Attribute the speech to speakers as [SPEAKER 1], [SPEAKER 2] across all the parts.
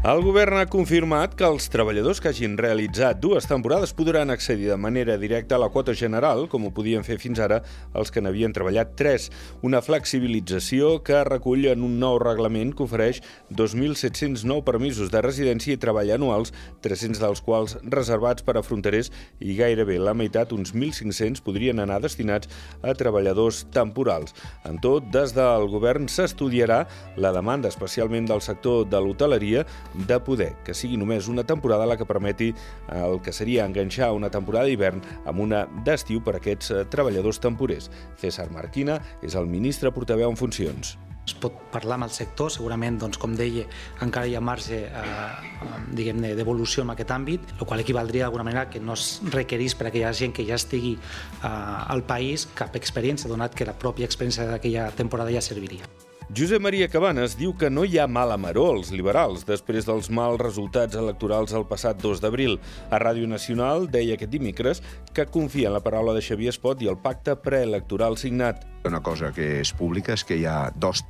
[SPEAKER 1] El govern ha confirmat que els treballadors que hagin realitzat dues temporades podran accedir de manera directa a la quota general, com ho podien fer fins ara els que n'havien treballat tres. Una flexibilització que recull en un nou reglament que ofereix 2.709 permisos de residència i treball anuals, 300 dels quals reservats per a fronterers i gairebé la meitat, uns 1.500, podrien anar destinats a treballadors temporals. En tot, des del govern s'estudiarà la demanda, especialment del sector de l'hoteleria, de poder que sigui només una temporada la que permeti el que seria enganxar una temporada d'hivern amb una d'estiu per a aquests eh, treballadors temporers. César Marquina és el ministre portaveu en funcions
[SPEAKER 2] es pot parlar amb el sector, segurament, doncs, com deia, encara hi ha marge eh, d'evolució en aquest àmbit, el qual equivaldria d'alguna manera que no es requerís per a aquella gent que ja estigui eh, al país cap experiència, donat que la pròpia experiència d'aquella temporada ja serviria.
[SPEAKER 1] Josep Maria Cabanes diu que no hi ha mala maró als liberals després dels mals resultats electorals el passat 2 d'abril. A Ràdio Nacional deia aquest dimecres que confia en la paraula de Xavier Espot i el pacte preelectoral signat.
[SPEAKER 3] Una cosa que és pública és que hi ha dos,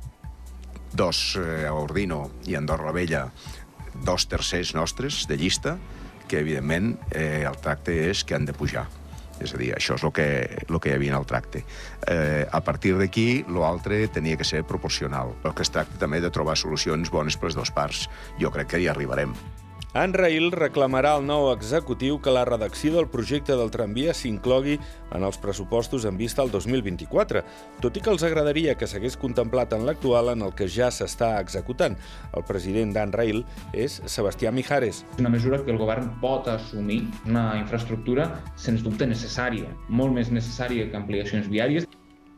[SPEAKER 3] dos eh, a Ordino i Andorra la Vella, dos tercers nostres de llista, que evidentment eh, el tracte és que han de pujar. És a dir, això és el que, el que hi havia en el tracte. Eh, a partir d'aquí, l'altre tenia que ser proporcional. El que es tracta també de trobar solucions bones per les dues parts. Jo crec que hi arribarem.
[SPEAKER 1] En Rail reclamarà al nou executiu que la redacció del projecte del tramvia s'inclogui en els pressupostos en vista al 2024, tot i que els agradaria que s'hagués contemplat en l'actual en el que ja s'està executant. El president d'Anrail és Sebastià Mijares.
[SPEAKER 4] Una mesura que el govern pot assumir, una infraestructura sens dubte necessària, molt més necessària que ampliacions viàries.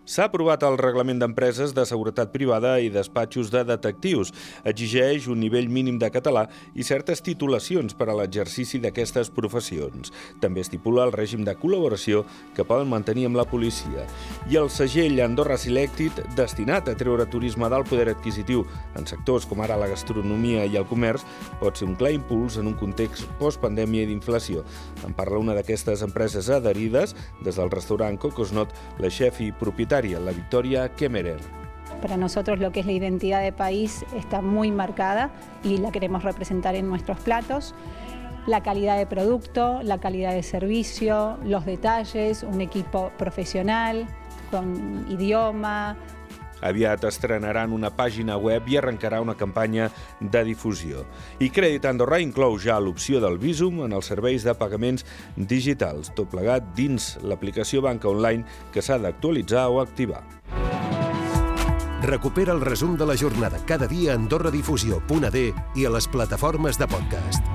[SPEAKER 1] S'ha aprovat el reglament d'empreses de seguretat privada i despatxos de detectius. Exigeix un nivell mínim de català i certes titulacions per a l'exercici d'aquestes professions. També estipula el règim de col·laboració que poden mantenir amb la policia. I el segell Andorra Selected, destinat a treure turisme del poder adquisitiu en sectors com ara la gastronomia i el comerç, pot ser un clar impuls en un context postpandèmia i d'inflació. En parla una d'aquestes empreses adherides, des del restaurant Cocosnot, la xef i propietària la Victoria Kemmerer.
[SPEAKER 5] Para nosotros lo que es la identidad de país está muy marcada y la queremos representar en nuestros platos. La calidad de producto, la calidad de servicio, los detalles, un equipo profesional, con idioma,
[SPEAKER 1] Aviat estrenaran una pàgina web i arrencarà una campanya de difusió. I Crèdit Andorra inclou ja l'opció del Visum en els serveis de pagaments digitals, tot plegat dins l'aplicació banca online que s'ha d'actualitzar o activar.
[SPEAKER 6] Recupera el resum de la jornada cada dia a AndorraDifusió.d i a les plataformes de podcast.